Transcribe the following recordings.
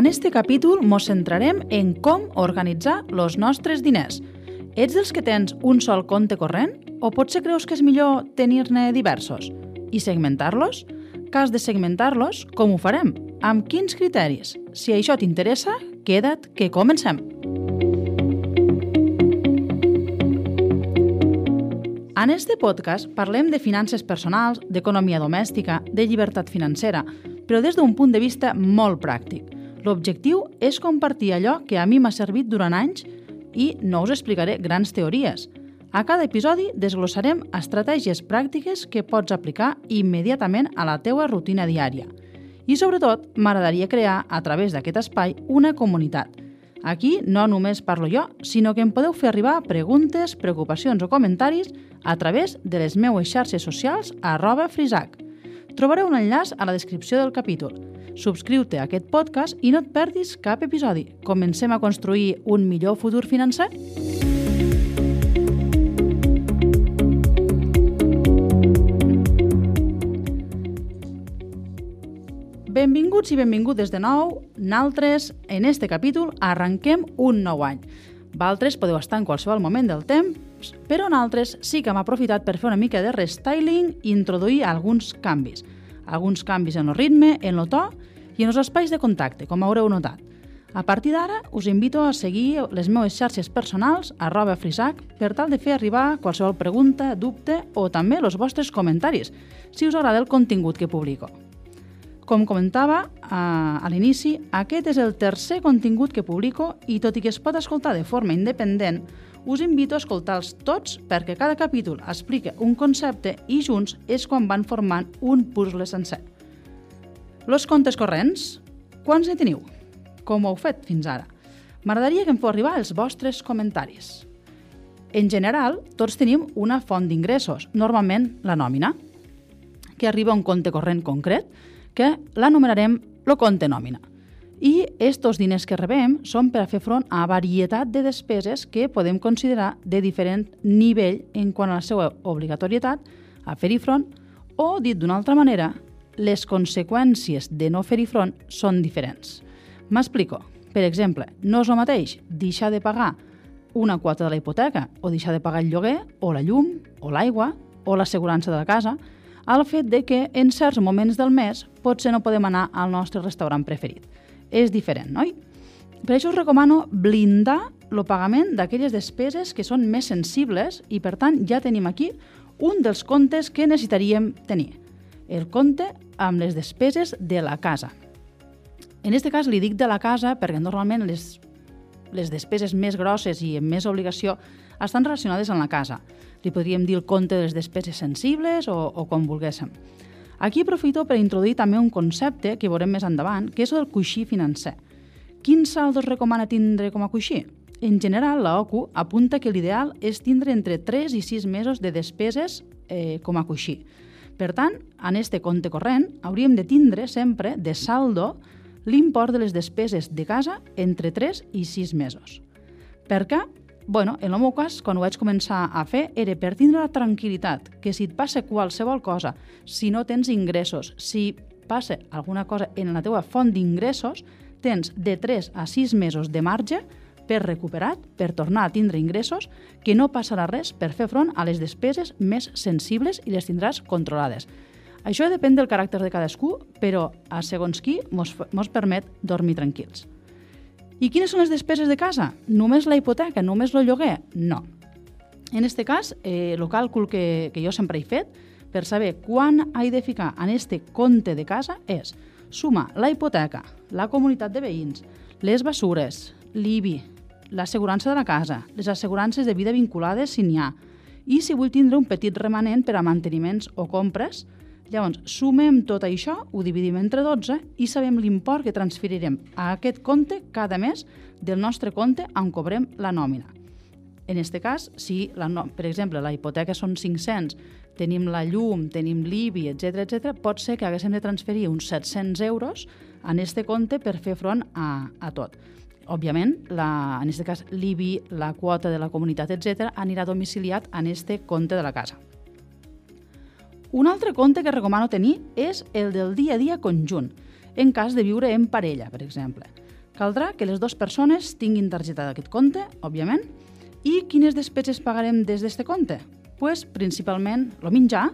En este capítol mos centrarem en com organitzar els nostres diners. Ets dels que tens un sol compte corrent? O potser creus que és millor tenir-ne diversos? I segmentar-los? Cas de segmentar-los, com ho farem? Amb quins criteris? Si això t'interessa, queda't que comencem. En este podcast parlem de finances personals, d'economia domèstica, de llibertat financera, però des d'un punt de vista molt pràctic. L'objectiu és compartir allò que a mi m'ha servit durant anys i no us explicaré grans teories. A cada episodi desglossarem estratègies pràctiques que pots aplicar immediatament a la teua rutina diària. I sobretot, m'agradaria crear, a través d'aquest espai, una comunitat. Aquí no només parlo jo, sinó que em podeu fer arribar preguntes, preocupacions o comentaris a través de les meues xarxes socials arroba frisac. Trobareu un enllaç a la descripció del capítol. Subscriu-te a aquest podcast i no et perdis cap episodi. Comencem a construir un millor futur financer? Benvinguts i benvingudes de nou. Naltres, en este capítol, arrenquem un nou any. Valtres podeu estar en qualsevol moment del temps, però naltres sí que hem aprofitat per fer una mica de restyling i introduir alguns canvis. Alguns canvis en el ritme, en el to i en els espais de contacte, com haureu notat. A partir d'ara, us invito a seguir les meves xarxes personals, arroba frisac, per tal de fer arribar qualsevol pregunta, dubte o també els vostres comentaris, si us agrada el contingut que publico. Com comentava a, a l'inici, aquest és el tercer contingut que publico i tot i que es pot escoltar de forma independent, us invito a escoltar-los tots perquè cada capítol explica un concepte i junts és quan van formant un puzzle sencer. Los comptes corrents, quants ne teniu? Com ho heu fet fins ara? M'agradaria que em feu arribar els vostres comentaris. En general, tots tenim una font d'ingressos, normalment la nòmina, que arriba a un compte corrent concret, que l'anomenarem el compte nòmina. I estos diners que rebem són per a fer front a varietat de despeses que podem considerar de diferent nivell en quant a la seva obligatorietat a fer-hi front o, dit d'una altra manera, les conseqüències de no fer-hi front són diferents. M'explico. Per exemple, no és el mateix deixar de pagar una quota de la hipoteca o deixar de pagar el lloguer o la llum o l'aigua o l'assegurança de la casa al fet de que en certs moments del mes potser no podem anar al nostre restaurant preferit. És diferent, oi? Per això us recomano blindar el pagament d'aquelles despeses que són més sensibles i, per tant, ja tenim aquí un dels comptes que necessitaríem tenir. El compte amb les despeses de la casa. En aquest cas li dic de la casa perquè normalment les, les despeses més grosses i amb més obligació estan relacionades amb la casa. Li podríem dir el compte de les despeses sensibles o, o com volguéssim. Aquí aprofito per introduir també un concepte que veurem més endavant, que és el coixí financer. Quin saldo es recomana tindre com a coixí? En general, la OCU apunta que l'ideal és tindre entre 3 i 6 mesos de despeses eh, com a coixí. Per tant, en este compte corrent hauríem de tindre sempre de saldo l'import de les despeses de casa entre 3 i 6 mesos. Per què? bueno, en el meu cas, quan ho vaig començar a fer, era per tindre la tranquil·litat que si et passa qualsevol cosa, si no tens ingressos, si passa alguna cosa en la teva font d'ingressos, tens de 3 a 6 mesos de marge per recuperar, per tornar a tindre ingressos, que no passarà res per fer front a les despeses més sensibles i les tindràs controlades. Això depèn del caràcter de cadascú, però a segons qui mos, mos permet dormir tranquils. I quines són les despeses de casa? Només la hipoteca, només el lloguer? No. En aquest cas, eh, el càlcul que, que jo sempre he fet per saber quan he de ficar en este compte de casa és sumar la hipoteca, la comunitat de veïns, les bessures, l'IBI, l'assegurança de la casa, les assegurances de vida vinculades si n'hi ha, i si vull tindre un petit remanent per a manteniments o compres, Llavors, sumem tot això, ho dividim entre 12 i sabem l'import que transferirem a aquest compte cada mes del nostre compte on cobrem la nòmina. En aquest cas, si, la, no, per exemple, la hipoteca són 500, tenim la llum, tenim l'IBI, etc etc, pot ser que haguéssim de transferir uns 700 euros en este compte per fer front a, a tot. Òbviament, la, en aquest cas, l'IBI, la quota de la comunitat, etc, anirà domiciliat en este compte de la casa. Un altre compte que recomano tenir és el del dia a dia conjunt, en cas de viure en parella, per exemple. Caldrà que les dues persones tinguin targeta d'aquest compte, òbviament, i quines despeses pagarem des d'aquest compte? pues, principalment el menjar,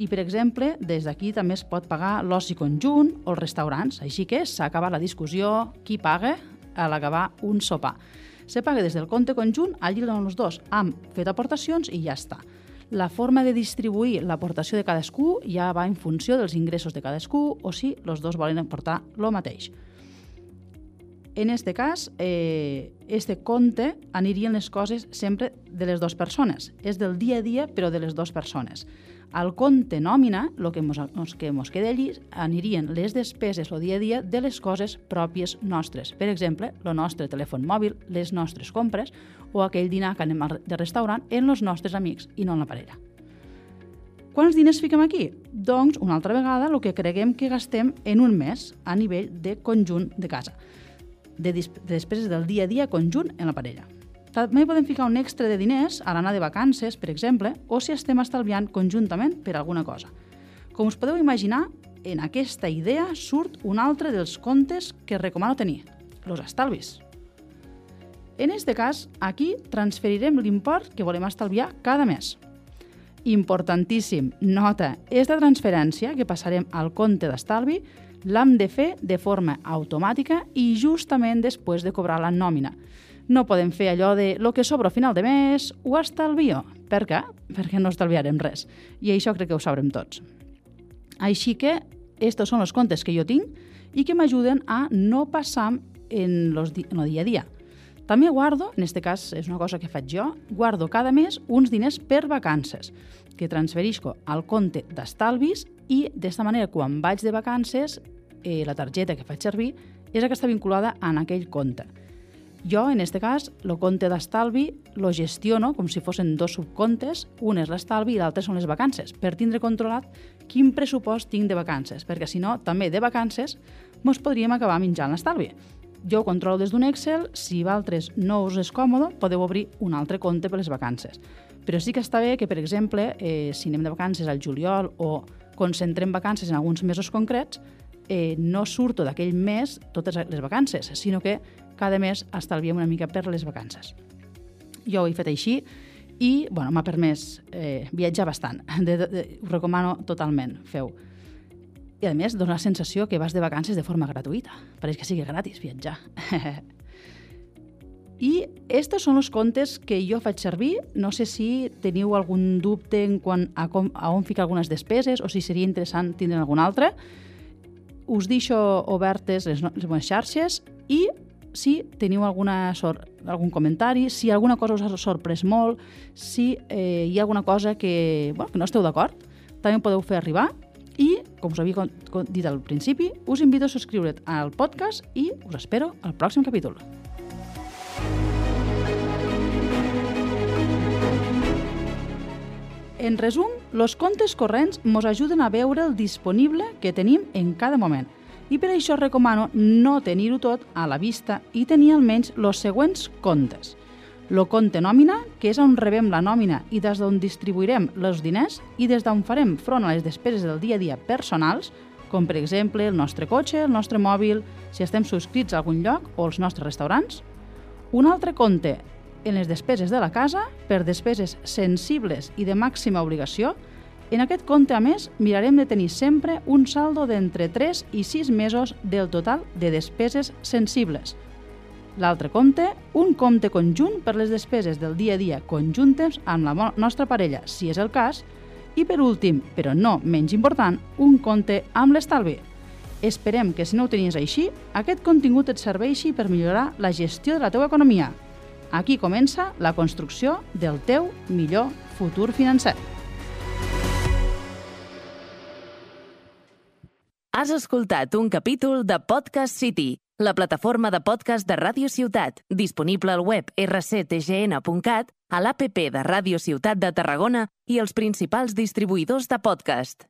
i, per exemple, des d'aquí també es pot pagar l'oci conjunt o els restaurants, així que s'ha acabat la discussió qui paga a l'acabar un sopar. Se paga des del compte conjunt, allí donen els dos, han fet aportacions i ja està. La forma de distribuir l'aportació de cadascú ja va en funció dels ingressos de cadascú o si els dos volen aportar el mateix. En este cas, eh, este compte anirien les coses sempre de les dues persones. És del dia a dia, però de les dues persones. Al compte nòmina, el que mos, que mos queda allí, anirien les despeses o dia a dia de les coses pròpies nostres. Per exemple, el nostre telèfon mòbil, les nostres compres o aquell dinar que anem de restaurant en els nostres amics i no en la parella. Quants diners fiquem aquí? Doncs, una altra vegada, el que creguem que gastem en un mes a nivell de conjunt de casa, de, de despeses del dia a dia conjunt en la parella. També podem ficar un extra de diners a l'anar de vacances, per exemple, o si estem estalviant conjuntament per alguna cosa. Com us podeu imaginar, en aquesta idea surt un altre dels comptes que recomano tenir, els estalvis. En aquest cas, aquí transferirem l'import que volem estalviar cada mes. Importantíssim, nota, esta transferència que passarem al compte d'estalvi l'hem de fer de forma automàtica i justament després de cobrar la nòmina. No podem fer allò de lo que sobra a final de mes ho estalvio. Per què? Perquè no estalviarem res. I això crec que ho sabrem tots. Així que, estos són els comptes que jo tinc i que m'ajuden a no passar en, los en el dia a dia. També guardo, en aquest cas és una cosa que faig jo, guardo cada mes uns diners per vacances, que transferisco al compte d'estalvis i d'esta manera quan vaig de vacances eh, la targeta que faig servir és la que està vinculada en aquell compte. Jo, en aquest cas, el compte d'estalvi lo gestiono com si fossin dos subcomptes, un és l'estalvi i l'altre són les vacances, per tindre controlat quin pressupost tinc de vacances, perquè si no, també de vacances, mos podríem acabar menjant l'estalvi. Jo ho controlo des d'un Excel, si vosaltres no us és còmode, podeu obrir un altre compte per les vacances. Però sí que està bé que, per exemple, eh, si anem de vacances al juliol o concentrem vacances en alguns mesos concrets, eh, no surto d'aquell mes totes les vacances, sinó que cada mes estalviem una mica per les vacances. Jo ho he fet així i bueno, m'ha permès eh, viatjar bastant. De, de, de, ho recomano totalment, feu. I a més, dona la sensació que vas de vacances de forma gratuïta. Pareix que sigui gratis viatjar. I estos són els comptes que jo faig servir. No sé si teniu algun dubte en quant a, com, a on ficar algunes despeses o si seria interessant tindre algun altre. Us deixo obertes les, les meves xarxes i si teniu alguna sort, algun comentari, si alguna cosa us ha sorprès molt, si eh, hi ha alguna cosa que, bueno, que no esteu d'acord, també podeu fer arribar i, com us havia dit al principi, us invito a subscriure't al podcast i us espero al pròxim capítol. En resum, els comptes corrents ens ajuden a veure el disponible que tenim en cada moment – i per això recomano no tenir-ho tot a la vista i tenir almenys els següents comptes. Lo compte nòmina, que és on rebem la nòmina i des d'on distribuirem els diners i des d'on farem front a les despeses del dia a dia personals, com per exemple el nostre cotxe, el nostre mòbil, si estem subscrits a algun lloc o els nostres restaurants. Un altre compte en les despeses de la casa per despeses sensibles i de màxima obligació en aquest compte, a més, mirarem de tenir sempre un saldo d'entre 3 i 6 mesos del total de despeses sensibles. L'altre compte, un compte conjunt per les despeses del dia a dia conjuntes amb la nostra parella, si és el cas, i per últim, però no menys important, un compte amb l'estalvi. Esperem que si no ho tenies així, aquest contingut et serveixi per millorar la gestió de la teva economia. Aquí comença la construcció del teu millor futur financer. Has escoltat un capítol de Podcast City, la plataforma de podcast de Ràdio Ciutat, disponible al web rctgn.cat, a l'APP de Ràdio Ciutat de Tarragona i els principals distribuïdors de podcast.